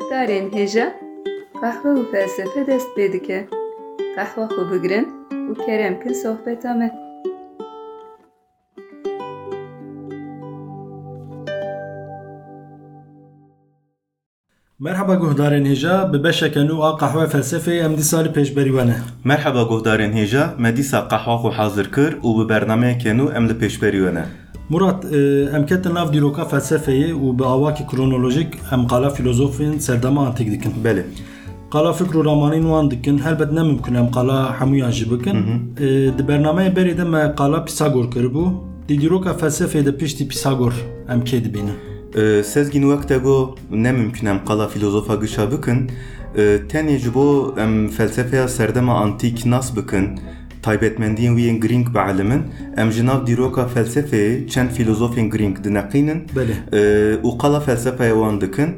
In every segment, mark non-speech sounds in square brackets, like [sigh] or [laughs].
guhdarên hêja qehwe û felsefe dest pê dike. Qehwa xwe bigirin û kerem kin sohbeta me. Merhaba guhdarên hêja bi beşeke nû a qehwe felsefeyê em dî salî pêşberî we ne. Merhaba guhdarên hêja, me dîsa qehwa xwe hazir kir û bi bernameyekê nû em li pêşberî we ne. Murat, e, em ketin nav dîroka felsefeyê û bi awakî kronolojik em qala filozofên serdema antîk dikin. Belê. Qala fikr û ramanîn wan dikin helbet ne mimkün em qala hemûyan jî bikin. E, Di bernameyê berê de me qala Pisagor kiribû. Di dîroka felsefeyê de piştî Pisagor em kê dibînin. Ee, Sezgin wekte got ne mümkün em qala filozofa gişa bikin. Tenê ji bo em felsefeya serdema antîk nas bikin. Taybetmendiyên wî yên girîng bi elimin, em ji nav dîroka felsefeyê çend filozofên girîng dineqînin. Ee, û qala felsefeya wan dikin.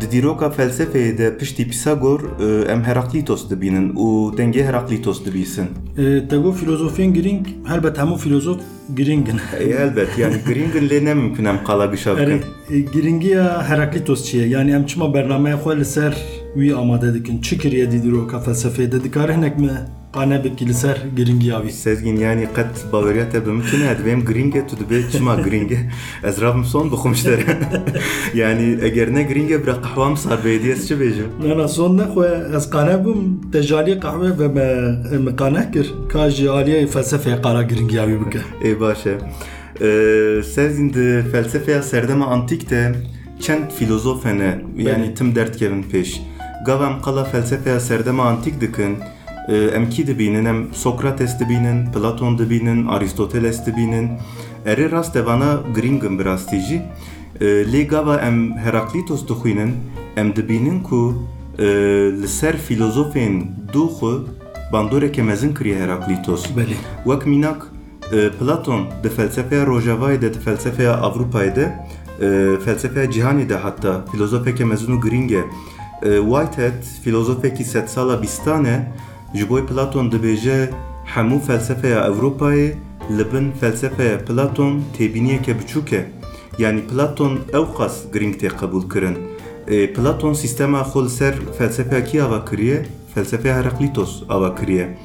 Di dîroka felsefeyê de piştî Pisagor e, em Heraklitos dibînin û dengê Heraklitos dibîsin. E, Te got filozofiyên girîng helbet hemû filozof girîngin. Ey, elbet yani girîngin lê ne mümkün em qala gişa bikin. Yani e, giringiya Heraklitos çiye yani em çima bernameya xwe li ser wî amade dikin çi kiriye dî dîroka felsefeyê de dikare hinek me qane bikî li ser giringiya wî Sezgin yani qet baweriya te bi min tune divêm girînge tu dibe çima girînge ez rabim son bixwmiştere [laughs] yani eger ne girînge bira qehwam sar ez çi bêjim Nana son nexwe ez qane bûm te jaliyê qehwe ve me me qane kir. Ka jî aliyê felsefeyê qara giringiya wî bike. Ê baş e. Ee, Sezgin di felsefeya serdema antik de çend filozof hene yani tim derdkevin pêş gav em qala felsefeya serdema antik dikin e, em kî dibînin em Sokrates dibînin Platon dibînin Aristoteles dibînin erê rast evana girîngin bi rastî jî E, lê gava em Heraklitos dixwînin em dibînin ku e, li ser filozofên dû xwe bandoreke mezin kiriye Heraklitos Belê Wek mînak e, Platon di felsefeya Rojavayê de di felsefeya Avrupayê de felsefeya cîhanê de hatta filozofeke mezin û giring. E, Whitehead filozofekî sed sala bîstan e ji bo Platon dibêje hemû felsefeya Ewropayê li bin felsefeya Platon têbîniyeke biçûk e. Yani Platon ew qas giring tê qebûl kirin. E, Platon sistema xwe li ser felsefeya kî ava kiriye? Felsefeya Heraklitos ava kiriye.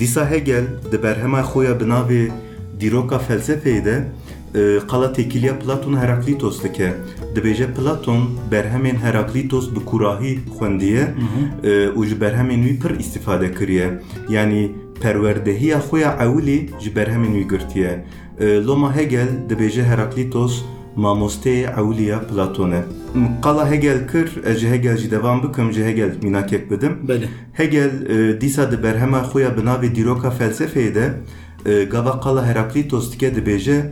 Dîsa Hegel di berhema xwe ya bi navê dîroka felsefeyê qala têkiliya Platon Heraklitos dike. Dibêje Platon berhemên Heraklitos bi kurahî xwendiye e, û ji berhemên wî pir îstîfade kiriye. Yani perwerdehiya xwe ya ewilî ji berhemên wî girtiye. E, Loma Hegel dibêje Heraklitos mamosteyê ewliya Platon e. Qala Hegel kir, ez ji Hegel jî devam bikim, ji Hegel mînakek bidim. Belê Hegel e, dîsa di berhema xwe ya bi navê dîroka felsefeyê de e, gava qala Heraklitos dike dibêje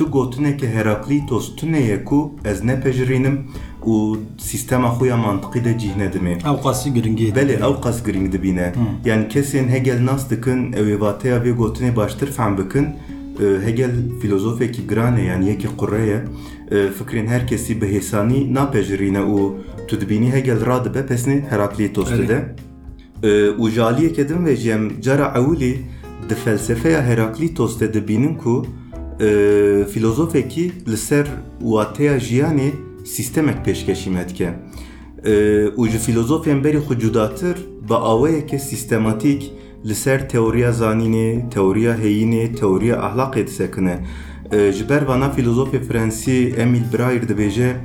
tu gotineke Heraklitos tuneye ku ez nepejirînim û sistema xwe ya mantiqî de cih nedimê. ew qasî giringiyê Belê ew qas giring dibîne. Yani kesên Hegel nas dikin ew ê vateya vê gotinê baştir fehm bikin. E, Hegel filozofekî giran e yani yekî qure ye. E, Fikrên her kesî bi hêsanî napejirîne û tu dibînî Hegel radibe pesnê Heraklitos dide. Ee, û jaliyeke din ve jem cara ewilî di felsefeya Heraklitos de dibînin ku e, filozofekî li ser wateya jiyanê sistemek pêşkeşî me dike. Û ji filozofên berî xwe cudatir bi awayeke sistematik li ser teoriya zanînê, teoriya heyînê, teoriya disekine. E, ji ber vana filozofê Fransî Emil Braier dibêje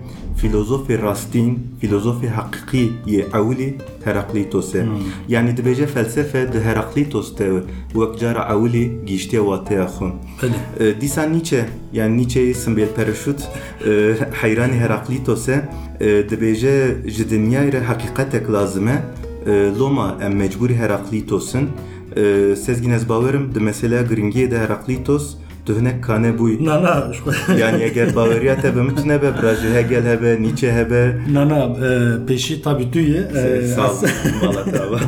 filozofê rastîn, filozofê heqîqî yê ewilî Heraklitos e. Yani dibêje felsefe di Heraklitos de wek cara ewilî gîştiye wateya xwe. E, Dîsa Nietzsche yani Nietzsche'yi simbêl pereşût e, heyranê Heraklitos e. E, dibêje ji dinyayê re heqîqetek lazim e. E, loma em mecbûrî Heraklitosin e, sezgin ez bawerim di meseleya giringiyê de Heraklitos tu hinek kane bûyî Na na. Yani te bi min tune be bira ji Hegel hebe Nietzsche hebe. Na na. E, pêşî tabî tu ye e, sağ ol ez- Valla [laughs] tava.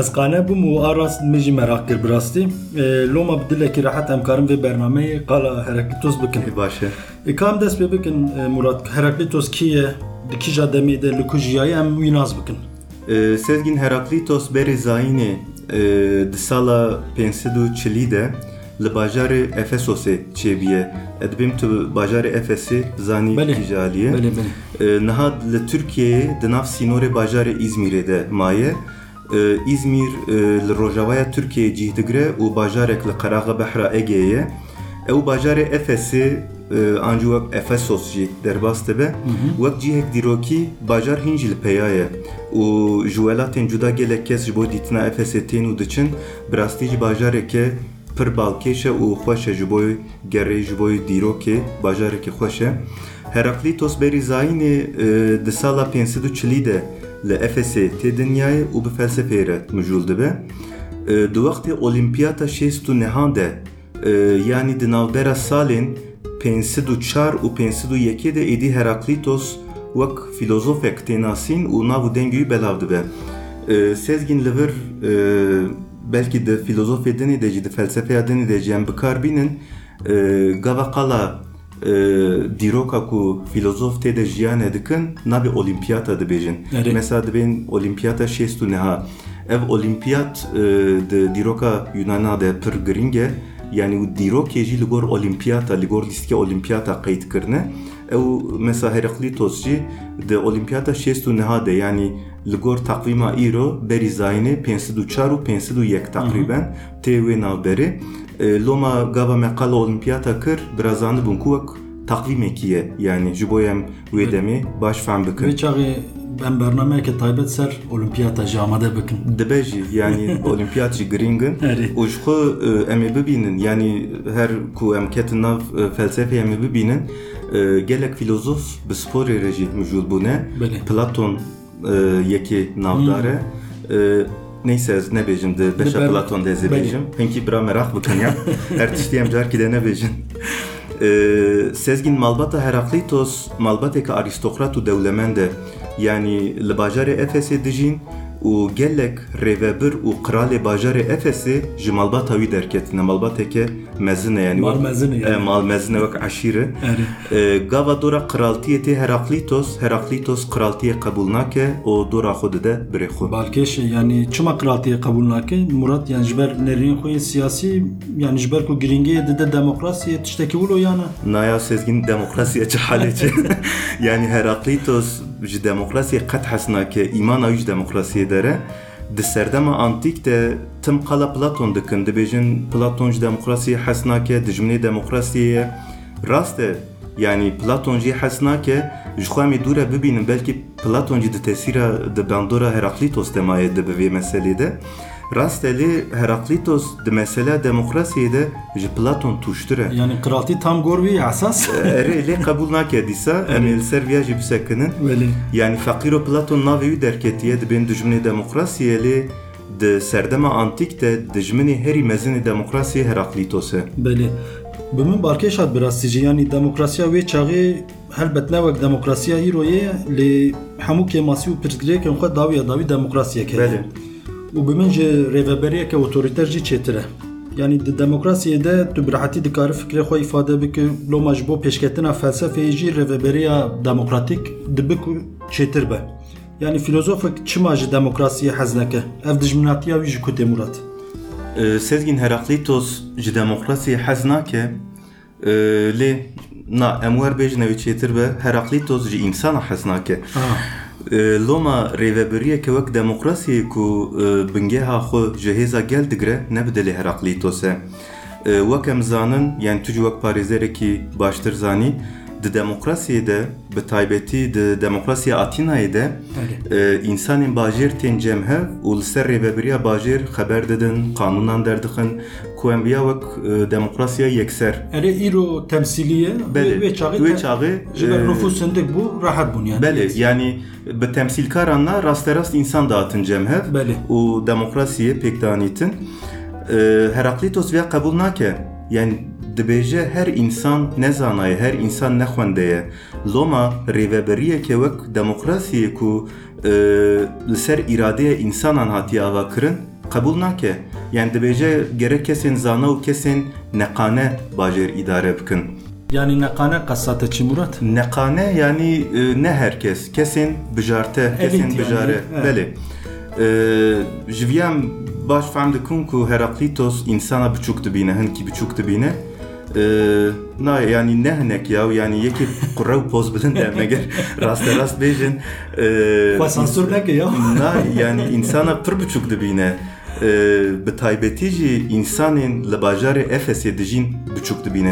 Ez qane bûm û arast me jî merak kir bi rastî E, loma bi dilekî rehet em karin vê bernameyê qala Heraklitos bikin. Baş e E dest pê bikin Murat. Heraklitos kî ye di kîja demê de li ku jiyayê em wî nas bikin Sezgin Heraklitos berê zayînê e, di sala 540 de li bajarê Efesosê çêbiye. Edibêm tu bajarê Efesê zanî belê. Ee, Niha li Türkiye'ye di nav sînorê bajarê İzmîrê de maye. Ee, İzmîr e, li Rojavaya Türkiye'ye cih digire û bajarek li qeraxa behra Ege'ye ye. Ew bajarê Efesê e, ancî wek Efesos jî derbas dibe. Wek cihek dîrokî bajar hîn jî li peya ye. û ji welatên cuda gelek kes ji bo dîtina Efesê tên û diçin bi rastî jî bajareke pir balkêş e û xweş e ji bo gerê ji bo dîrokê bajarekê xweş e. Heraklitos berî zayînê e, di sala 540 de li Efesê tê dinyayê û bi felsefeyê re mijûl dibe. E, Di wextê Olimpiyata şêst û nehan de e, yanî di navbera salên 504 û 501 de êdî Heraklitos wek filozofek tê nasîn û nav û dengê wî belav dinê de jî di felsefeya dinê de jî em bikarbînin e, gava qala e, dîroka ku filozof tê de jiyanê dikin navê olimpiyata dibêjin. Evet. Mesela dibên olimpiyata şêst û neha. Ev olimpiyat e, di dîroka Yunana de pir giring e yani û dîrokê jî li gor olimpiyata li gor lîstke olimpiyata qeyd kirine. Jî di olimpiyata şêst û neha de yani li gor takvîma îro berî zayînê 504 û 501 takriben tê wê navberê. E, Loma gava me qala olimpiyata kir biraz zanibûn ku wek takvîmekî ye yani ji bo em wê demê baş fehm bikin. Vê çaxê em bernameyeke taybet ser olimpiyata jî amade bikin. Dibe jî yani [laughs] olimpiyat jî giringin Erê. û ji xwe e, em ê bibînin yani her ku em ketin nav e, felsefeyê em ê bibînin e, gelek filozof bi sporê re jî mijûl bûne. Platon e, yekê navdar e E, Neyse ez nebêjim di beşa Platon de ez bêjim hinkî bira merak bikin ya [laughs] her tiştî em carkî de nebêjin E, Sezgin malbata Heraklitos malbateke aristokrat û dewlemend e yani li bajarê Efesê dijîn û gelek rêvebir û qiralê bajarê Efesê ji malbata wî derketine malbateke mezin e yani Mal wek- mezin e yani. E, mal mezin e wek eşîr e Erê. E, Gava dora qiraltiyê tê Heraklitos Heraklitos qiraltiyê qebûl nake û dora xwe dide birê xwe Balkeş yani çima qiratiye qebûl nake Murat yani ji ber nereyên xwe siyasî yani ji ber ku giringiyê dide demokrasiyê tiştekî wilo yana. Naya sezgin demokrasiye çi. [laughs] Yani Heraklitos ji demokrasiyê qet hes nake îmana wî ji demokrasiyê dere di serdema antik de tim qala Platon dikin dibêjin Platon ji demokrasiyê hes nake dijminê demokrasiyê rast e yani Platon jî hes nake ji xwe em ê dûre bibînin belkî Platon jî di tesîra di bandora Heraklitos de maye dibe vê de rast lê Heraklitos di mesela demokrasiyê de ji Platon tuştur e yani qiraltî tam gor wî esas Erê lê [laughs] qebûl nake dîsa em ê li ser viya jî bisekinin. Yani Faqîro Platon navê wî derketiye dibên dijminê demokrasiyê lê di serdema antik de dijminê herî mezinê demokrasiyê Heraklitos e Belê. Bi min hat birastî yani demokrasiya wê çaxê helbet ne wek demokrasiya îro ye lê hemû kemasî û pirsgirêkên xwe dawiya dawî demokrasiyeke Belê. Û bi min ji rêveberiyeke otorîter jî çêtir e. Yani di demokrasiyê de tu bi rehetî dikarî fikrê xwe îfade bike loma ji bo pêşketina felsefeyê jî rêveberiya demokratîk dibe ku çêtir be. Yani filozofek çima ji demokrasiyê hez neke? Ev dijminatiya wî ji ku tê Murat Ee, Sezgin Heraklitos ji demokrasiyê hez nake ee, lê na em werbêjin ew çêtir be Heraklitos ji însana hez nake Gel digire ne bi dilê Heraklitos e. Ee, Wek em zanin yani tu jî wek parêzerekî baştir zanî di demokrasiyê de bi taybetî di demokrasiya Atînayê de ee, insanên bajêr tên cem hev û li ser rêveberiya bajêr xeber didin qanunan derdixin ku em biya wek ee, demokrasiya yekser. Erê îro temsîliye Belê. wê çaxê Wê te- çaxê, ji ber e, nüfus sindik bû rahat bûn yani. Belê yani bi temsîlkaranla rasterast insan dağıtın cem hev Belê. û demokrasiyê pêk danîtin Ee, Heraklitos vê qebûl nake? Yani dibêje her insan ne zanaye her insan ne xwendeye. Loma rêveberiyeke wek demokrasiyê ku ee, li ser îradeya insanan hatiye ava kirin qebûl nake yani dibêje gerek kesên zana û kesên neqane bajêr îdare bikin yani neqane qesate çi Murat Neqane yani e, ne herkes. Kesin bijarte, kesin yani, bijare. evet. Belê. E, Ji viyam baş fehm dikim ku Heraklitos insana biçûk dibîne, hinkî biçûk dibîne. Ee, na yani ne hinek ya yani yekî qure û poz bilind e [laughs] meger rast rast bêjin ee, Xwe sansür neke ya. Na yani insana pir biçûk dibîne.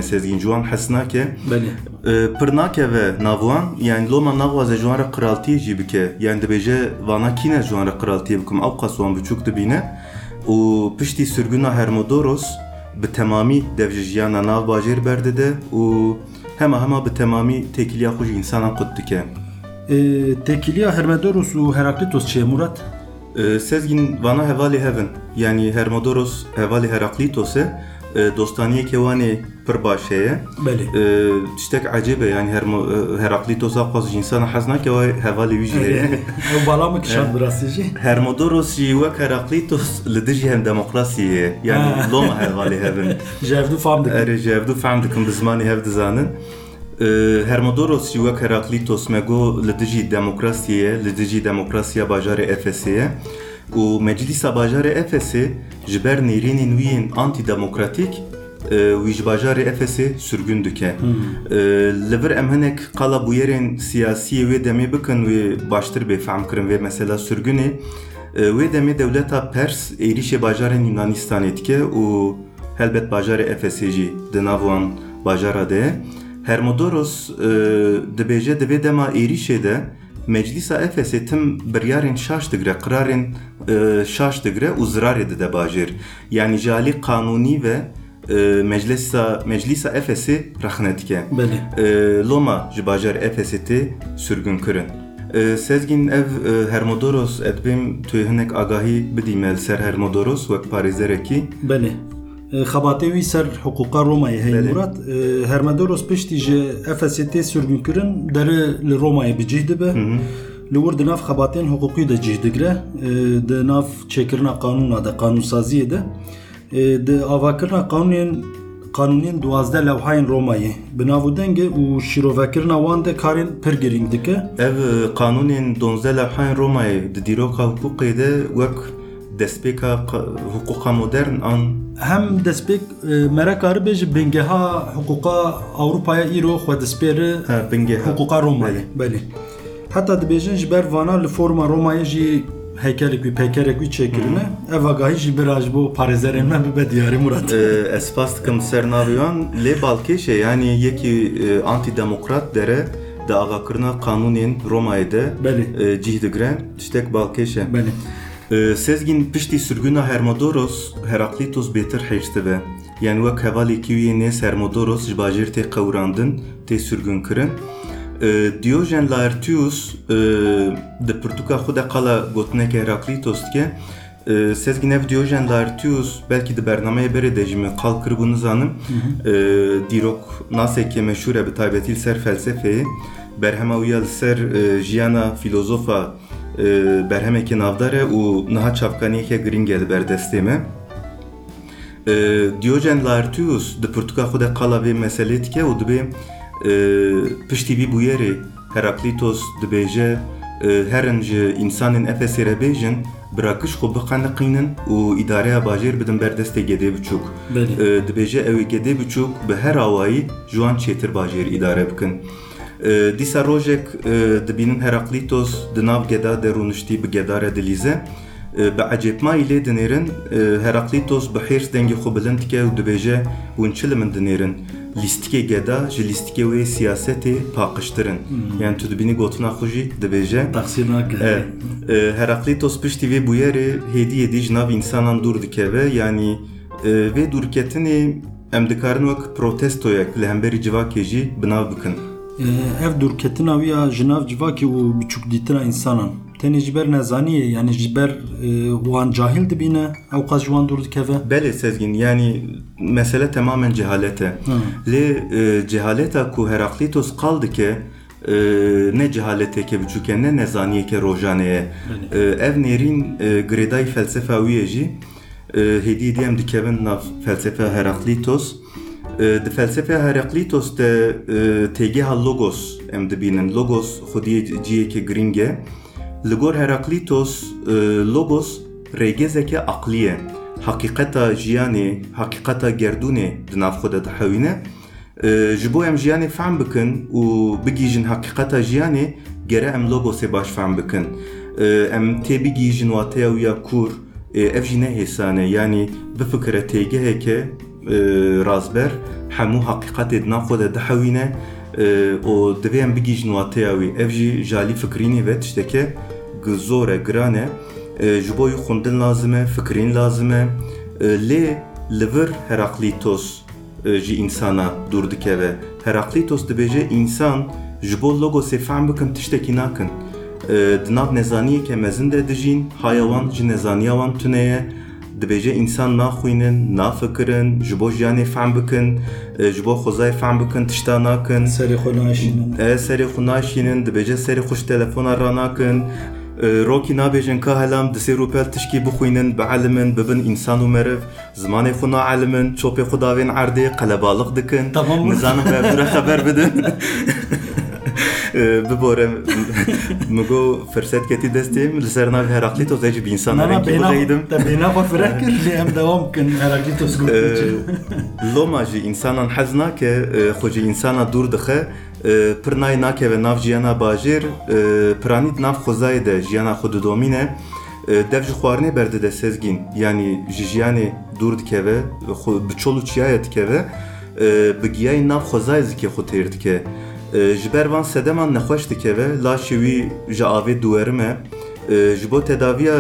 Sezgîn ji wan hes nake. Belê. Ee, pir nakeve navwan yani loma naxwaze ji wan re qiraltiyê jî bike yani dibêje vana kîne ji wan re qiraltiyê bikim ew qas wan biçûk dibîne û piştî sürgûna Hermodoros bi temamî dev ji jiyana nav bajêr berdide û hema hema bi temamî têkiliya xwe ji însanan qut dike. Ee, Tekiliya Hermedoros û Heraklitos ye Murat? Ee, Sezgin vana hevalê hevin yani Hermodoros hevalê Heraklîtos e e, dostaniyekê wanê pir baş heye. Belê. Ee, tiştek e yani Hermo, e, Heraklîtosa xwaz ji insana hez nake ve hevalê wî jî heye. Ew bala bi rastî jî. Hermodoros jî wek Heraklîtos li dijî hem demokrasiyê yani loma hevalê hevin. [laughs] Ji ev du fam dikin. Erê ji ev dû fehm dikim bi zimanê hev dizanin. Ee, Hermodoros jî wek Heraklîtos me got li dijî demokrasiyê, li dijî demokrasiya bajarê Efesê û meclîsa bajarê Efesê ji ber nêrînên wî yên antîdemokratik e, wî ji bajarê Efesê sürgün dike. E, Li vir em hinek qala bûyerên siyasî wê demê bikin wê baştir bêfehm kirin vê mesela sürgünê e, wê demê dewleta Pers êrişê bajarên Yunanistanê dike û helbet bajarê Efesê jî di nav wan bajara de ye. Hermodoros e, dibêje di vê dema êrişê de Meclisa Efesê tim biryarên şaş digre, qirarên e, şaş digre û zirarê dide bajêr. Yani ji alî qanûnî ve e, Meclisa Meclisa Efesê rexne dike. Belê. E, Loma ji bajar tê sürgün kirin. E, Sezgin ev e, Hermodoros edbêm tu hinek agahî bidîme ser Hermodoros wek parêzerekî. Belê. Ee, Xebatê wî ser hiqûqa Romayê heye. Murat. Ee, Hermedoros piştî ji tê sürgün kirin derê li Romayê bi cih dibe. Li wir di nav xebatên hiqûqî de cih digre. Ee, Di nav çêkirina qanûna de qanûnsaziyê de. Di avakirina qanûnên duwazde lewhayên Romayê bi nav û dengê û şîrovekirina wan de karên pir girîng dike. Ev e, qanûnên 12 lewhayên Romayê di dîroka de Hem destpêk e, merekari bê ji bingeha hiqûqa Ewropaya îro xwe destpêre ha, bingê ha. Hukuka Roma'yı. Belê. Heta dibêjin ji ber vana li forma Roma'yê jî heykelek wî pekerek wî çêkirine. Ev agahî jî bir ji bo parêzerên me bibe diyarî Murat. Ez spas dikim ser naviyan lê balkêşe yani yekî e, antidemokrat dere di agakirina qanûnên Romayê de e, cih digre tiştek balkêşe. Piştî sürgûna Hermodoros Heraklitos bêtir hêj dibe. Yani wek hevalekî wî nêz Hermodoros ji bajêr tê qewrandin, tê sürgün kirin. Ee, Diyojen Laertius di pirtûka xwe de qala gotinekê Heraklitos dike. Ee, Sezgin ev Diyojen Laertius belkî di bernameyê berê de jî min qal kiribû nizanim. Ee, Dîrok nasekê meşhûr e bi taybetî ser felsefeyê. Berhema wî ya li ser jiyana filozofa e, berhemekê navdar e û niha çavkaniyeke giring e li ber destê me. E, Diyojen Laertius di pirtûka xwe de qala vê meselê dike û dibe e, piştî vî bûyerê Heraklitos dibêje e, herin ji însanên Efesê re bêjin birakiş xwe biqeniqînin û îdareya bajêr bidin ber destê gedê biçûk. Belê. E, dibêje ew ê gedê biçûk bi her awayî ji wan çêtir bajêr îdare bikin. E, Dîsa rojek e, dibînin Heraklitos di nav geda de rûniştî bi gedare dilîze. E, Bi ecêbmayî lê dinêrin e, Heraklitos bi hêrs dengê xwe bilind dike û dibêje hûn çi li min dinêrin. Lîstikê geda ji lîstikê wê siyasetê paqiştirin. Yani tu dibînî gotina xwe jî dibêje. Taksir nake. Evet. E, Heraklitos piştî vê bûyerê hêdî hêdî ji nav însanan dûr dikeve yanî e, vê dûrketinê em dikarin wek protestoyek li hemberî civakê jî binav bikin. Ee, Ev dûrketina wî ya ji nav civakê û biçûk dîtina însanan. Tenê ji ber nezaniyê yani ji ber e, wan cahil dibîne ew qas ji wan dûr dikeve. Belê Sezgin yani mesele tamamen cehalete. Lê e, cehaleta ku Heraklitos qal dike e, ne cehaleteke biçûke ne nezaniyeke rojaneye. E, ev nêrîn e, girêdayî felsefa wî ye jî e, hêdî hêdî em dikevin nav felsefa Heraklitos. E, Di felsefa Heraklitos de e, têgeha logos em dibînin. Logos xwediyê ciyekê giring e. Li gor Heraklitos e, logos rêgezeke aqlî ye heqîqeta jiyanê heqîqeta gerdûnê di nav xwe de dihewîne Ee, ji bo em jiyanê fehm bikin û bigîjin heqîqeta jiyanê gere em logosê baş fehm bikin Ee, em tê bigîjin wateya wî ya ev jî jalî fikrînê ve tişteke gi zor e giran e E, ji bo wî. Xwendin lazim e fikrîn lazim e E, lê li vir Heraklitos e, ji insana dûr dikeve Heraklitos dibêje însan ji bo logosê fehm bikin tiştekî nakin. E, di nav nezaniyeke mezin de dijîn haya wan ji nezaniya wan tune dibêje însan naxwînin nafikirin ji bo jiyanê fehm bikin e, ji bo xwezayê fehm bikin tişta nakin. Serê xwe naşînin. e serê xwe naşînin dibêje serê xwe ji telefona ranakin E, rokî nabêjin ka helam di sêr û pel tişkî bixwînin bielimin bibin însan û meriv zimanê xwe naelimin çopê bînsan Nana rengî bêhna bixeydim te bêhna xwe fireh kir lê [laughs] em dewam bikin Heraklitos got Loma jî însanan hez nake e, xwe jî însana dûr dixe e, pir nayê nakeve nav jiyana bajêr e, piranî di nav xwezayê de jiyana xwe didomîne e, dev ji xwarinê berdide sezgîn yanî ji jiyanê dûr dikeve bi çol û çiyayê dikeve e, bi giyayê nav xwezayê zikê xwe têr dike ji ber van sedeman nexweş dikeve laşê wî ji avê duwerim e. E, ji bo tedaviya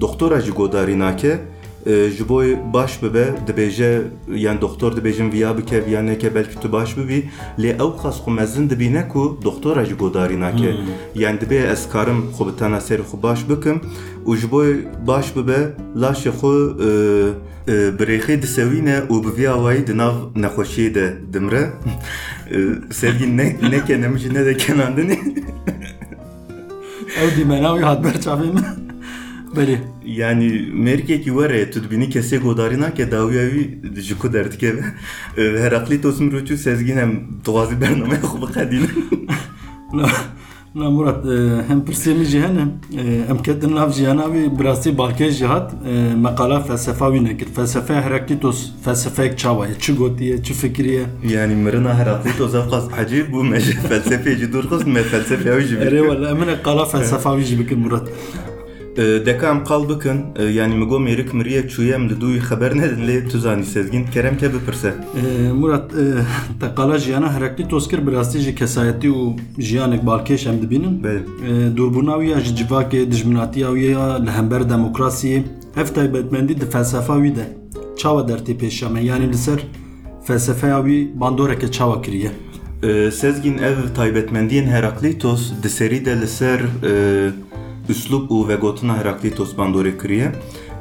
doktora jî godarî nake ji bo baş bibe dibêje yan doktor dibêjin viya bike viya neke belkî tu baş bibî. Lê ew xas xwe mezin dibîne ku doktora jî godarî nake yan dibê ez karim xwe bi tena serê xwe baş bikim. Û ji bo baş bibe laşê xwe e, e, birêxê disewîne û bi viya wayî di nav nexweşiyê de dimre [laughs] E, sevgîn ne ne jî ne de kenandinê Ew dîmena wî hat ber çavê min Belê Yani merkekî were tu dibînî kesê godarî nake dawiya wî ji ku derdikeve Heraklitos Murat e, hem pirsê min jî hene [laughs] e, em ketin nav jiyana wî bi rastî balkê jî hat e, meqala felsefa wî nekir felsefeya Heraklitos felsefeyek çawa ye çi gotiye çi fikiriye Yani mirina Heraklitos ev qas hecî bû me [laughs] ji felsefeyê jî dûr xist me felsefeya wî jî Wî xeber nedin lê tu zanî sezgîn kerem ke bipirse E, Murat e, te qala jiyana Heraklitos kir bi rastî jî kesayetî û jiyanek balkêş em dibînin Belê. E, Durbûna wî ya ji civakê dijminatiya wî ya li hember demokrasiyê ev taybetmendî di felsefa wî de. Çawa dertê pêşame yanî li ser felsefeya wî bandoreke çawa kiriye. Ee, Sezgin ev taybetmendiyên Heraklitos di serî de li ser e, üslup û vegotina Heraklitos bandorê kiriye.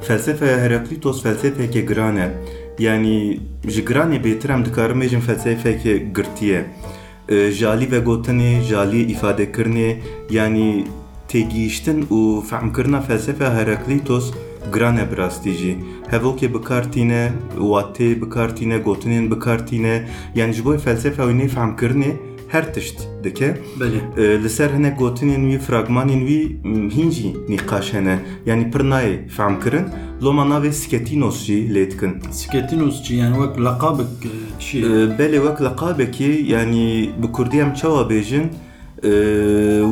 Felsefeya Heraklitos felsefeke giran e. Yani ji giranê bêtir em dikarin bêjin felsefeke girtiye. E, jalî vegotinê, jalî îfadekirinê yani têgihiştin û fehmkirina felsefeya Heraklitos giran e bi rastî jî. Hevokê bikartîne, watê bikartîne, gotinên bikartîne. Yani ji bo felsefa wî nêfehmkirinê her tişt dike. Belê E, Li ser hinek gotinên wî, fragmanên wî m, hîn jî nîqaş hene. Yani pir nayê fehmkirin. Loma navê Sketinos jî lê dikin. Sketinos çi yani wek laqabek e, çi E, Belê wek leqabekî yani bi Kurdî em çawa bêjin e,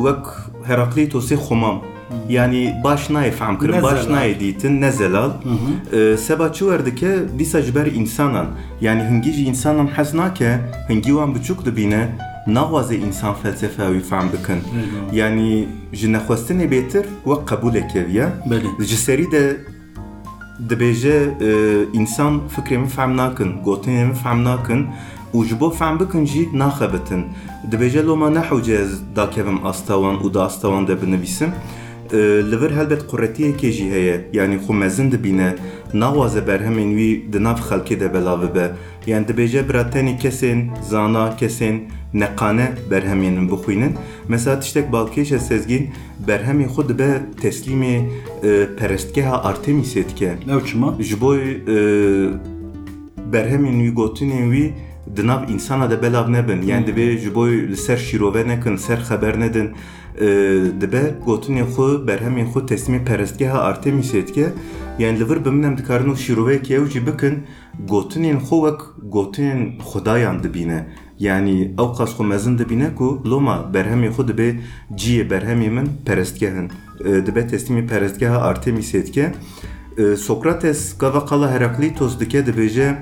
wek Heraklîtosê xumam. Yani baş nayê fehmkirin, Ne baş nayê dîtin, ne zelal. E, Seba çi werdike dîsa ji ber însanan. Yani hingî jî însanan hez nake, hingî wan biçûk dibîne naxwaze însan felsefeya wî fehm bikin. Yani ji nexwestinê bêtir wek qebûlek keviye. Belê Ji serî de dibêje e, însan fikrê min fehm nakin, gotinê min fehm nakin û ji bo fehm bikin jî naxebitin. Dibêje loma nehewce ez dakevim asta E, Li vir helbet quretiyekê jî heye, yanî xwe mezin dibîne, naxwaze berhemên wî di nav xelkê de belav bibe. Yani dibêje bira tenê kesên, zana kesên neqane berhemên min bixwînin. Mesela tiştek balkêş e sezgîn berhemê xwe dibe teslîmê e, perestgeha Artemisê dike. ew çima Ji bo e, berhemên wî gotinên wî di nav insana de belav nebin yani dibe ji bo li ser şîrove nekin ser xeber nedin dibe gotinên xwe berhemên xwe teslîmê perestgeha Artemisê dike yani li vir biminem dikarin û şîroveyekî ew jî bikin gotinên xwe wek gotinên xudayan dibîne. Yani ew qas xwe mezin dibîne ku loma berhemê xwe dibe ciyê berhemê min perestgehin E, dibe teslîmê perestgeha Artemisê dike E, Sokrates gava qala Heraklitos dike dibêje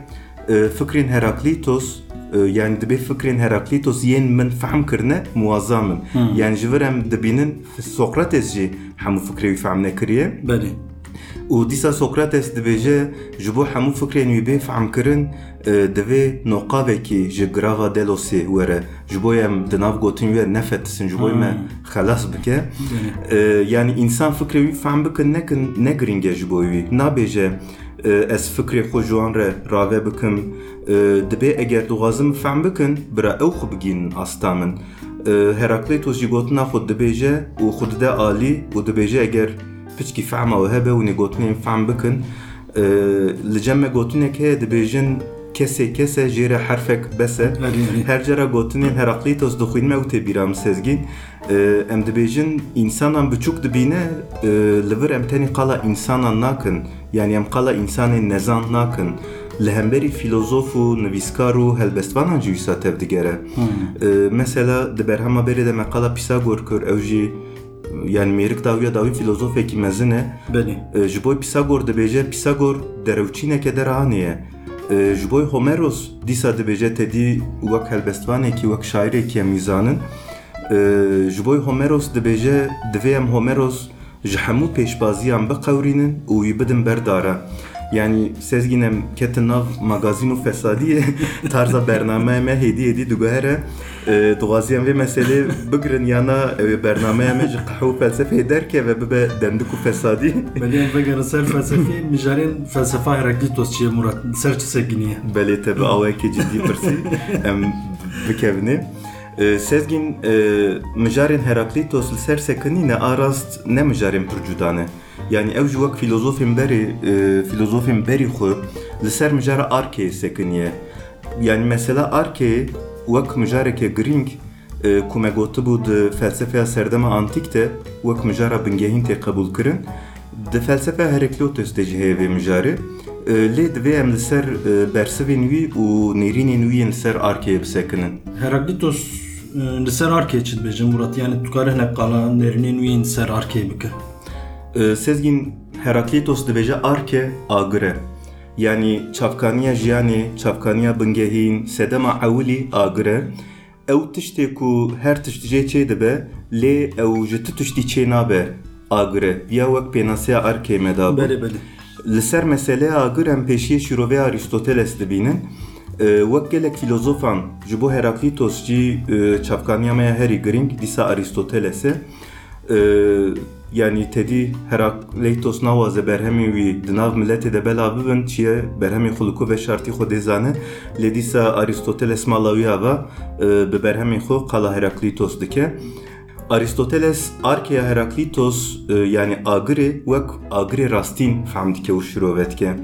e, fikrên Heraklitos e, yani dibe fikrên Heraklitos yên min fehm kirine muwazza min yani ji vir em dibînin Sokrates jî hemû fikrê wî fehm nekiriye Belê. û dîsa Sokrates dibêje ji bo hemû fikrên wî bê fehmkirin e, divê noqavekî ji grava Delosê were. Ji bo em di nav gotin wê nefetisin ji bo me xelas bike E, yani insan fikrê wî fehm bikin nekin ne giring e ji bo wî nabêje e, ez fikrê xwe ji wan re rave bikim e, dibe eger dixwazim fehm bikin bira ew xwe bigînin asta min. E, Herakleitos jî gotina xwe dibêje û xwe dide alî û dibêje eger piçkî fehma we hebe û gotinên fehm bikin. Li cem me gotinek heye kese jê re herfek bese her cara gotinên Herakleitos dixwînme û tê bîra min sezgîn. E, em dibêjin însanan biçûk dibîne e, li vir em tenê qala însanan nakin. Yani em qala însanên nezan nakin. Li hemberî filozof û nivîskar û helbestvanan jî wîsa tev digere. E, mesela di berhema berê de me qala Pisagor kir ew jî yani mêrik dawiya dawî filozofekî mezin e. Belê. E, ji bo Pisagor dibêje Pisagor derewçîneke derhanê ye ji bo Homeros tedî wek helbestvanekî wek şairekî em wîzanin E, ji Homeros dibêje divê em Homeros ji hemû pêşbaziyan biqewrînin û wî bidin berdara nav magazîn û fesadiyê tarza bername me hêdî hêdî diguhere e, dixwaziyem vê meselê bigirin yana ew bernameya me ji qehe û felsefeyê derkeve bibe demdik û fesadî Belê vegerin [laughs] ser felsefê mijarên felsefa Heraklitos çi ye Murat? Ser çi sekiniye? belê te bi ciddî pirsî em bikevne E, Sezgîn e, mijarên Heraklitos li ser sekinîne arast ne mijarên pir Yani ew ji wek filozofên berê e, filozofên berî xwe li ser mijara Arkeyê sekiniye. Yani mesela Arkeyê wek mijareke giring e, ku me gotibû di felsefeya serdema antîk de wek mijara bingehîn tê qebûl kirin. Di felsefe Heraklitos de jî heye vê mijarê E, lê divê em li ser e, bersivên wî û nêrînên wî yên li ser arkeyê bisekinin. Heraklitos e, li ser arkê çi dibêje Murat? Yani tu karî hinek qala nêrînên wî yên ser arkê bike. E, Sezgîn Heraklitos dibêje arke agir e. Yani çavkaniya jiyanê, çavkaniya bingehîn, sedema ewilî agir e. Ew tiştê ku her tişt jê çê dibe, lê ew ji ti tiştî çê nabe agir e. Ya wek pênasiya arkê me dabû. Belê belê. Li ser meseleya agir em pêşiyê şîroveya Aristoteles dibînin. E, Wek gelek filozofan ji bo Heraklitos jî e, çavkaniya me ya herî giring dîsa Aristoteles e. E, yani tedî Herakleitos nawaze berhemê wî di nav milletê de bela bibin çiye berhemê xulukû ve şartî xwe dêzane lê dîsa Aristoteles mala wî ava e, bi berhemê xwe qala Heraklitos dike Aristoteles arkeya Heraklitos e, yani agirê wek agirê rastîn fehm dike û şirovet dike.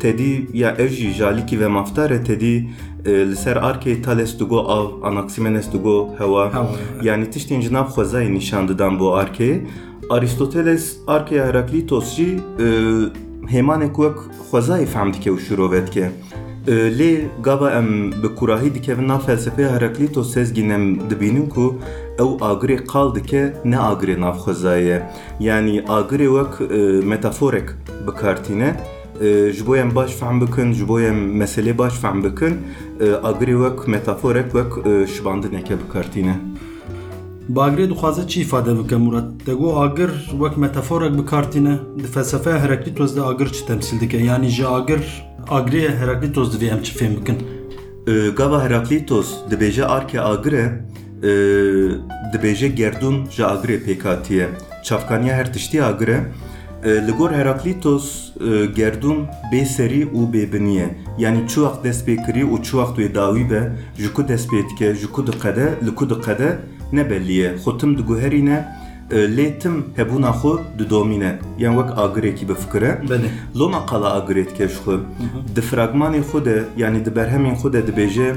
Tedî ya ev jî jalîkî ve maftar e tedî e, li ser arkê Thales digo av, Anaximenes digo hewa. Hewa, Yani tiştên ji nav xwezayê nîşan didan bo arkeyê. Aristoteles arkeya Heraklitos jî e, hêmanek wek xwezayê fehm dike û dike. E, lê gava em bi kurahî dikevin nav felsefeya Heraklitos sezgîn em dibînin ku ew agirê qal dike ne agirê navxwezayê ye. Yani agirê wek metaforek bikartîne e, ji bo em baş fehm bikin, ji bo em meselê baş fehm bikin, agirê wek metaforek wek şibandineke bikartîne. Îfade bike Murat? Te got agir wek metaforek bikartîne. Di felsefeya Heraklitos de agir çi temsil dike? Yani ji agir agirê Heraklitos divê em çi fêm bikin? E, Gava Heraklitos dibêje arke agire, e, dibêje gerdûn ji agirê pêkatiye. Çavkaniya her tiştî agire. E, Li gor Heraklitos e, gerdûn bê serî û bêbiniye. Yani çuwaq dest pê kirî û çuwaq wê dawî be, ji ku dest pê dike, ji ku diqede, li ku diqede ne belliye. Xwe tim diguherîne lê tim hebûna xwe didomîne yan wek agirekî bifikire Belê. Loma qala agiret keş xwe. Di fragmanê xwe de yanî di berhemên xwe de dibêje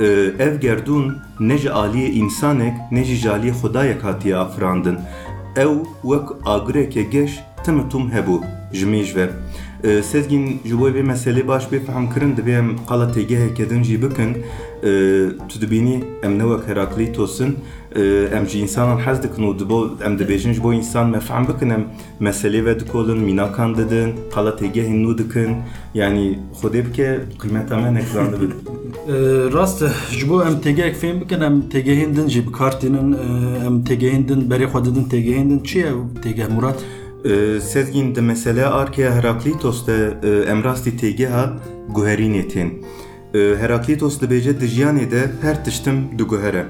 e, ev gerdûn ne ji aliyê însanek ne jî ji aliyê xwedayek hatiye afirandin ew wek agireke geş tim tum hebû ji mêj ve E, Sezgin ji bo vê meselê baş bê fehemkirin dibe em qala têgeheke din jî bikin e, tu dibînî em ne wek Heraklîtosin e, em ji însanan hez dikin. Û dibo em dibêjin ji bo însan me fehm bikin em meselê ve dikolin mînakan didin qala têgehên nû dikin yanî xwedê bike qîmeta me nek zanibin [laughs] Ee, rast e, ji bo em têgehek fêm bikin em têgehên din jî bikartînin e, em têgehên din berê xwe didin têgehên din çi ye têgeh Murat? E, Sezgin di mesele arkeya Heraklitos de e, em rastî têgeha guherînê tên. E, Heraklitos dibêje di jiyanê de her tiştim diguhere.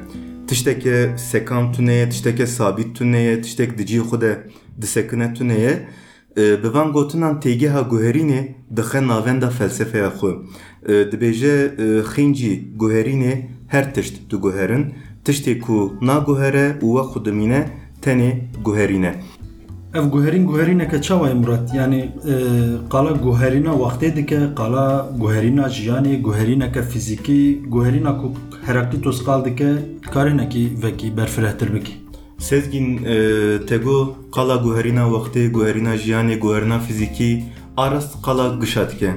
Tişteke sekan tuneye, tişteke sabit tuneye, tiştek di cî xwe de disekine tuneye. E, Bi van gotinan têgeha guherînê dixe navenda felsefeya xwe. Dibêje e, xîncî guherînê her tişt diguherin. Tiştê ku naguhere û we xwe dimîne tenê guherîne. Ev guherîn guherîneke çawa ye Murat? Yani e, qala guherîna wextê dike, qala guherîna jiyanê, guherîneke fîzîkî, guherîna ku Heraklitos qal dike, karinekî vekî berfirehtir bikî. Sezgin e, tego qala guherîna wextê, guherîna jiyanê, guherîna fîzîkî arast qala gişa dike.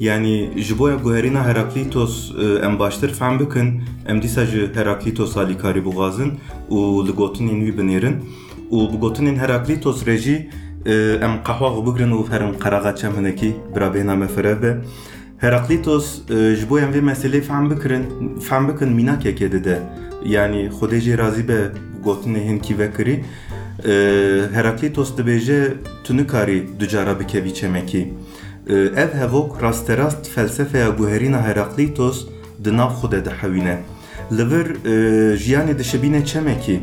Yani ji bo guherîna Heraklitos e, em baştir fehm bikin, em dîsa ji Heraklitos alî karî bixwazin û li gotinên wî binêrin. Û bi gotinên Heraklitos re jî e, em qehwa xwe bigirin û herin qeraxa çem hinekî birabêhna me firev be. Heraklitos e, ji bo em vê meselê fehm bikirin, fehm bikin mînakeke dide. Yani Xwedê jê razî be gotinê hin kî vekirî. E, Heraklitos dibêje tu nikarî du cara bikevî çemekî. Ev hevok rasterast felsefeya guherîna Heraklitos di nav xwe de dihewîne. Li vir jiyanê dişibîne çemekî.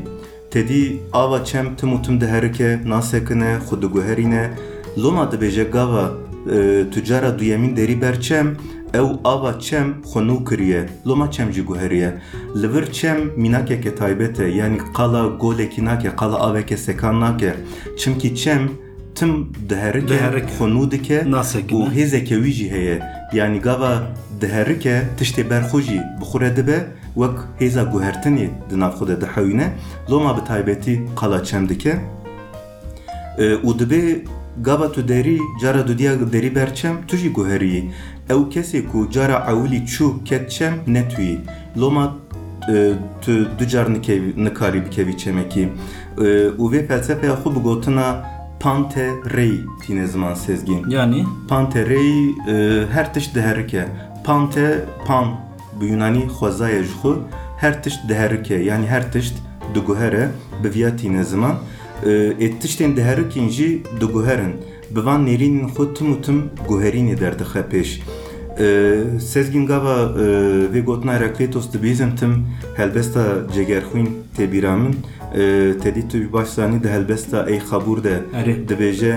Tedî ava çem tim û tim diherike, nasekine, xwe diguherîne. Loma dibêje gava e, tucara duyemîn derî ber çem, ew ava çem xwe nû kiriye. Loma çem jî guheriye. Li vir çem mînakeke taybet e, yanî qala golekî nake, qala aveke sekan nake. Çimkî çem tim diherike, Diherike. xwe nû dike û hêzeke wî jî heye. Yani gava diherike tiştê berxwe jî bixure dibe di nav xwe de dihewîne. Loma bi taybetî qala çem dike. Ee, û dibê gava tu derî cara du diya derî berçem tu jî guheriyî. Ew kesê ku cara ewilî çû ket çem ne tu yî. Loma e, tu du car nikarî bikevî çemekî. E, û vê felsefeya xwe bi gotina pante rey tîne ziman sezgîn. Yani Pante rey e, her tişt diherike. Pante pan bi Yunanî xwezaya ji xwe her tişt diherike yani her tişt diguhere bi viya tîne ziman. E, ê tiştên diherikên jî diguherin. Bi van nêrînên xwe tim û tim guherînê derdixe pêş. E, Sezgin gava e, vê gotina Herakleitos dibêzim tim helbesta cegerxwîn têbîra min e, tedî tu baş zanî di helbesta ey xabûr de dibêje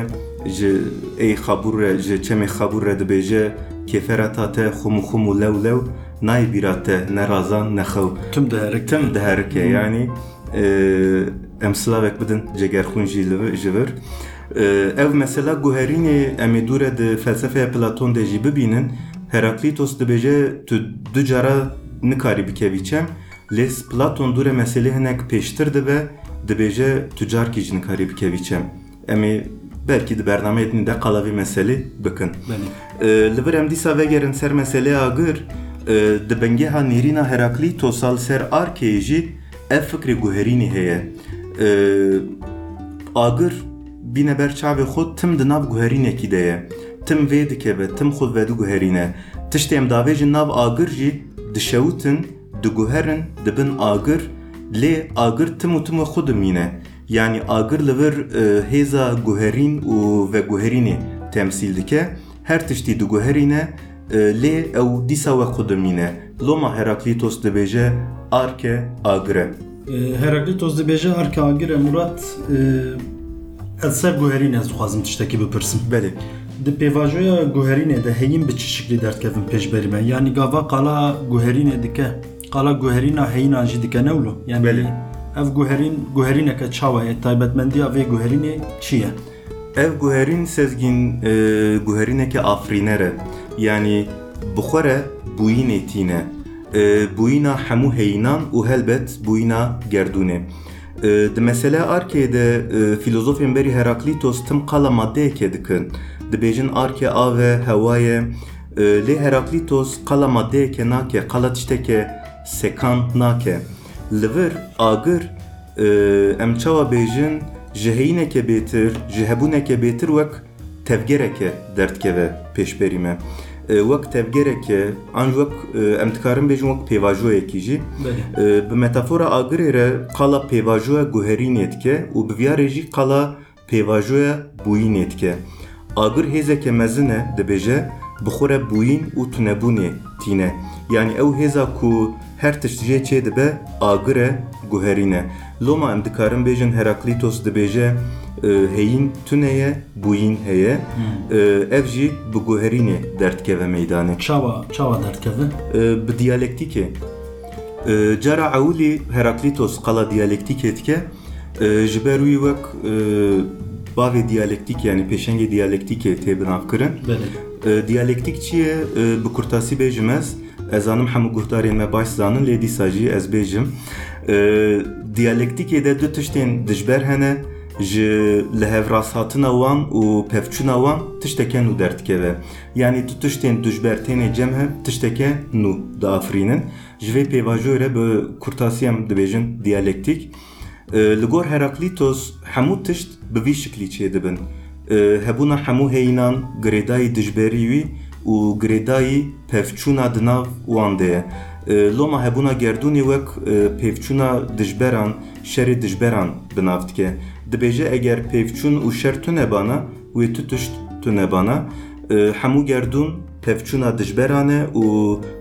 ji ey xabûr re ji çemê xabûr re dibêje kêfera ta te xum xum û lew lew ne razan ne xew tüm değerek. tim diherike yani e, em silavek bidin cegerxwîn jî li vir- ji vir E, ev mesela guherînê em ê dûre di felsefeya Platon de jî bibînin Heraklitos dibêje tu du cara nikarî bikevî çem lês Platon dûre meselê hinek pêştir dibe dibêje tu carkî jî nikarî bikevî çem em ê belkî di bernameyê de qala vê meselê bikin. E, li vir em dîsa vegerin ser meseleya agir di bengeha nêrîna Heraklîtosal ser arkeyê jî ev fikrê guherînê heye. E, agir bîne ber çavê xwe tim di nav guherînekî de ye. Tim vê dikeve tim xwe vedû guherîne. Tiştê em davêjin nav agir jî dişewtin diguherin dibin agir lê agir tim û tim we xwe dimîne. Yani agir li vir e, hêza guherîn û veguherînê temsîl dike. Her tiştî diguherîne e, dimîne loma Heraklitos dibêje arke agire E, Heraklitos dibêje arka agir Murat e, ez ser guherîn ez dixwazim tiştekî bipirsim. belê Di pêvajoya guherînê de heyîn bi çi şiklî derdkevin pêşberî me. Yani gava qala guherînê dike. Qala guherîna heyînan jî dike newlo. Yani Belê. ev guherîn guherîneke çawa ye taybetmendiya vê guherînê çi ye? Ev guherîn sezgîn e, guherîneke afrînere yani bixwere bûyînê tîne. E, bûyîna hemû heyînan û helbet bûyîna gerdûnê. E, Di mesele arkê de e, filozofên berî Heraklitos tim qala maddeyeke dikin. Dibêjin arkê av e hewa ye. E, Lê Heraklitos qala maddeyeke nake, qala tişteke sekan nake. Li vir agir e, em çawa bêjin ji heyîneke bêtir, ji hebûneke bêtir wek tevgereke derdkeve pêşberî me. E, Wek tevgereke, an ji wek e, em dikarin bêjin wek pêvajoyekî jî. Belê. E, Bi metafora agirê re qala pêvajoya guherînê dike û bi viyarê jî qala pêvajoya bûyînê dike. Agir hêzeke e her tişt jê çê dibe agir e guherîn e. Loma em dikarin bêjin Heraklitos dibêje e, heyîn tune ye, bûyîn heye. E, Ev jî bi guherînê derdkeve meydanê. Çawa çawa derdkeve? E, bi diyalektîkê. E, Cara ewlî Heraklitos qala diyalektikê dike e, ji ber wî wek e, bavê diyalektik yani pêşengê diyalektikê tê binavkirin. Belê. E, Diyalektik çi ye? E, Bi kurtasî bêjim ez. Ez zanim hemû guhdarên me baş zanin lê dîsa jî ez bêjim. E, Diyalektikê de du tiştên dijber hene ji li hevrashatina wan û pevçûna wan tişteke nû derdikeve. Yani tu tiştên dijber tenê cem he tişteke nû diafirînin. Ji vê pêvajoyê re bi kurtasî em dibêjin diyalektik. E, Li Heraklitos hemû tişt bi vî şiklî çê dibin. E, Hebûna hemû heyînan girêdayî dijberî û girêdayî pevçûna di nav wan de ye. E, Loma hebûna gerdûnê wek e, pevçûna dijberan, şerê dijberan bi nav dike. Dibêje eger pevçûn û şer tune bana wê tu tişt tune bana. E, Hemû gerdûn pevçûna dijberan e û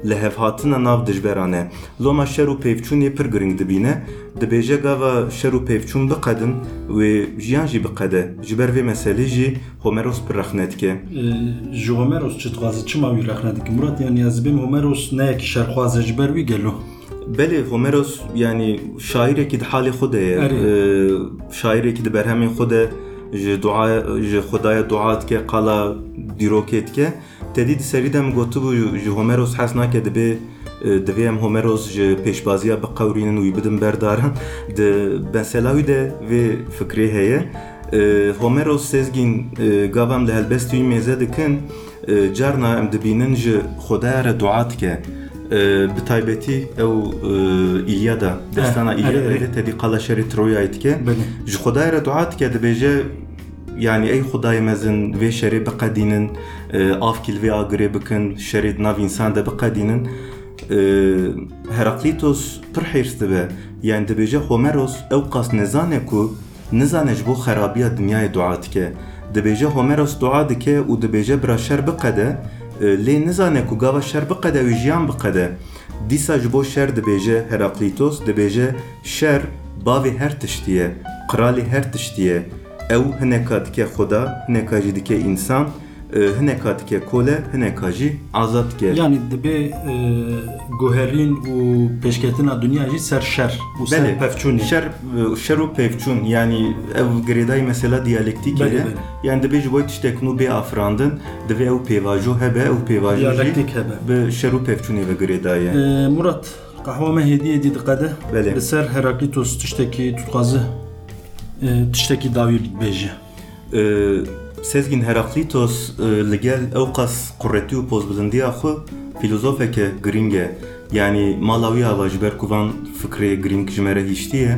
li hevhatina nav dijberan e. Loma şer û pevçûnê pir giring dibîne. Dibêje gava şer û pevçûn biqedin wê jiyan jî biqede. Ji ber vê meselê jî Homeros pir rexne dike. Ee, Ji Homeros çi dixwaze çima wî rexne dike? Murat yani ez bêm Homeros neyekî şerxwaze ji ber wî gelo. Belê Homeros yani şairekî di halê xwe de ye. Erê. Ee, Şairekî di berhemên xwe de ji duaya ji Xwedaya dua dike qala dîrokê dike. Tedî di serî de min gotibû ji Homeros hes nake dibe e, divê em Homeros ji pêşbaziya biqewrînin û wî bidin berdaran. Di mesela wî de vê fikrê heye. Ee, Homeros sezgîn e, gavam li helbestî wî mêze dikin e, carna em dibînin ji Xwedaya re dua dike. Ee, bi taybetî ew e, İlyada, destana Eh, İlyada erê, erê. de tedî qala şerê Troyayê dike. Belê. Ji Xwedayê re dua dike dibêje yani ey Xwedayê mezin vê şerê biqedînin, e, avkî li vê agirê bikin, şerê di nav însan de biqedînin. E, Heraklitos pir hêrs dibe. Yani dibêje Homeros ew qas nezane ku nizane ji bo xerabiya dinyayê dua dike. Dibêje Homeros dua dike Ew hineka dike Xuda, hineka jî dike însan, e, hineka dike kole, hineka jî azad dike. Yani dibe e, guherîn û pêşketina dunya jî ser şer û ser pevçûnê. Şer, e, şer û pevçûn yani ev girêdayî mesela diyalektik belê. Yani dibe ji bo tiştek nû bê afirandin, divê ew pêvajo hebe, ew pêvajo Diyalektik hebe. bi şer û pevçûnê ve girêdaye. Ee, Murat, me hediye dî diqede. Belê. Li ser Heraklitos tiştekî tu e, tiştekî dawî bêje. Ee, Sezgin Heraklitos e, li gel ew qas quretî û pozbilindiya xwe filozofeke giring e. Yani mala wî ava ji ber ku van fikrê giring ji me re hîştiye.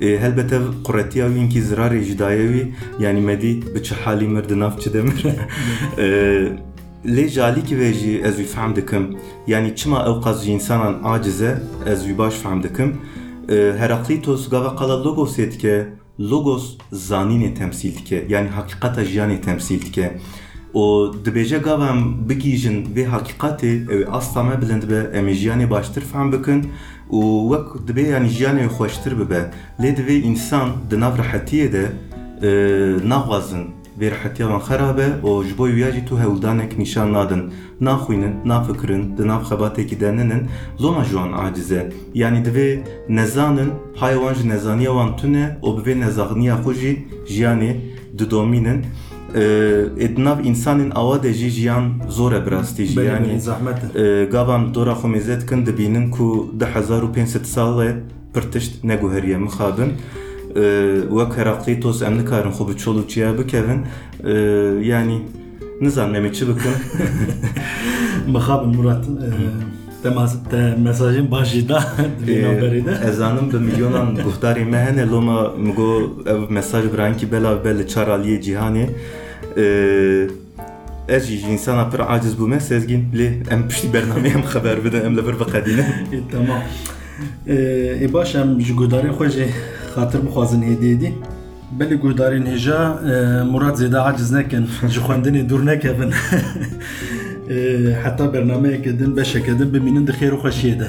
E, helbet ev quretiya wî inkî zirarê ji daye wî yani medî bi çi halî mir di nav çi demir. [laughs] E, Lê jalîkî vê jî ez wî fehm dikim. Yani çima ew qas ji însanan aciz e, ez wî baş fehm dikim. E, Heraklitos gava qala logosê dike, logos zanînê temsîl dike. Yani hakîqeta jiyanê temsîl dike. O dibêje gava em bigîjin vê hakîqatê ew ê asla me bilind be em ê jiyanê baştir fehm bikin û wek dibe yani jiyanê xweştir bibe. Lê divê însan di nav rehetiyê vê rihetiya wan xerab e û ji bo wî jî tu hewldanek nîşan nadin naxwînin nafikirin di nav xebatekî de ninin zoma ji wan aciz e yanî divê nezanin haya wan ji nezaniya wan tune û bi vê nezaniya xwe jî jiyanê didomînin ê di nav însanên awa de jiyan zor e. Ee, gavan dora xwe mêze dikin dibînin ku di hezar û pênc sed salê pir tişt neguheriye mixabin Ee, wek Heraklîtos em nikarin xwe bi çol û çiya bikevin Ee, yanî nizanim em ê çi bikin [laughs] Mixabin Murat. e, Te mas- te mesajın başı da [laughs] milyonan guhdarê me hene loma ev mesaj biran ki belav be li çar aliyê cîhanê Ee, Ez jî ji însana pir aciz bûme sezgîn lê em piştî bernameyê em xeber bidin em li vir biqedînin E, [laughs] Tamam. E, e baş em ji guhdarên xwe jî xatir bixwazin hêdiyê dî. Belê guhdarên hêja e, Murat zêde aciz nekin, ji xwendinê dûr nekevin. E, Heta bernameyekê din beşekê din bimînin di xêr û xweşiyê de.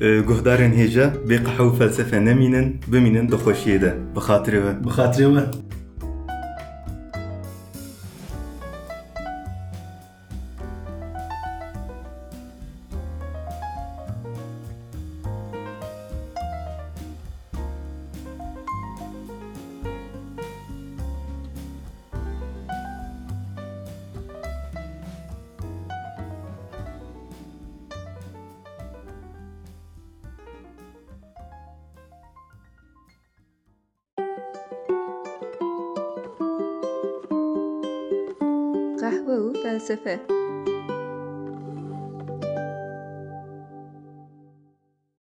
Ee, guhdarên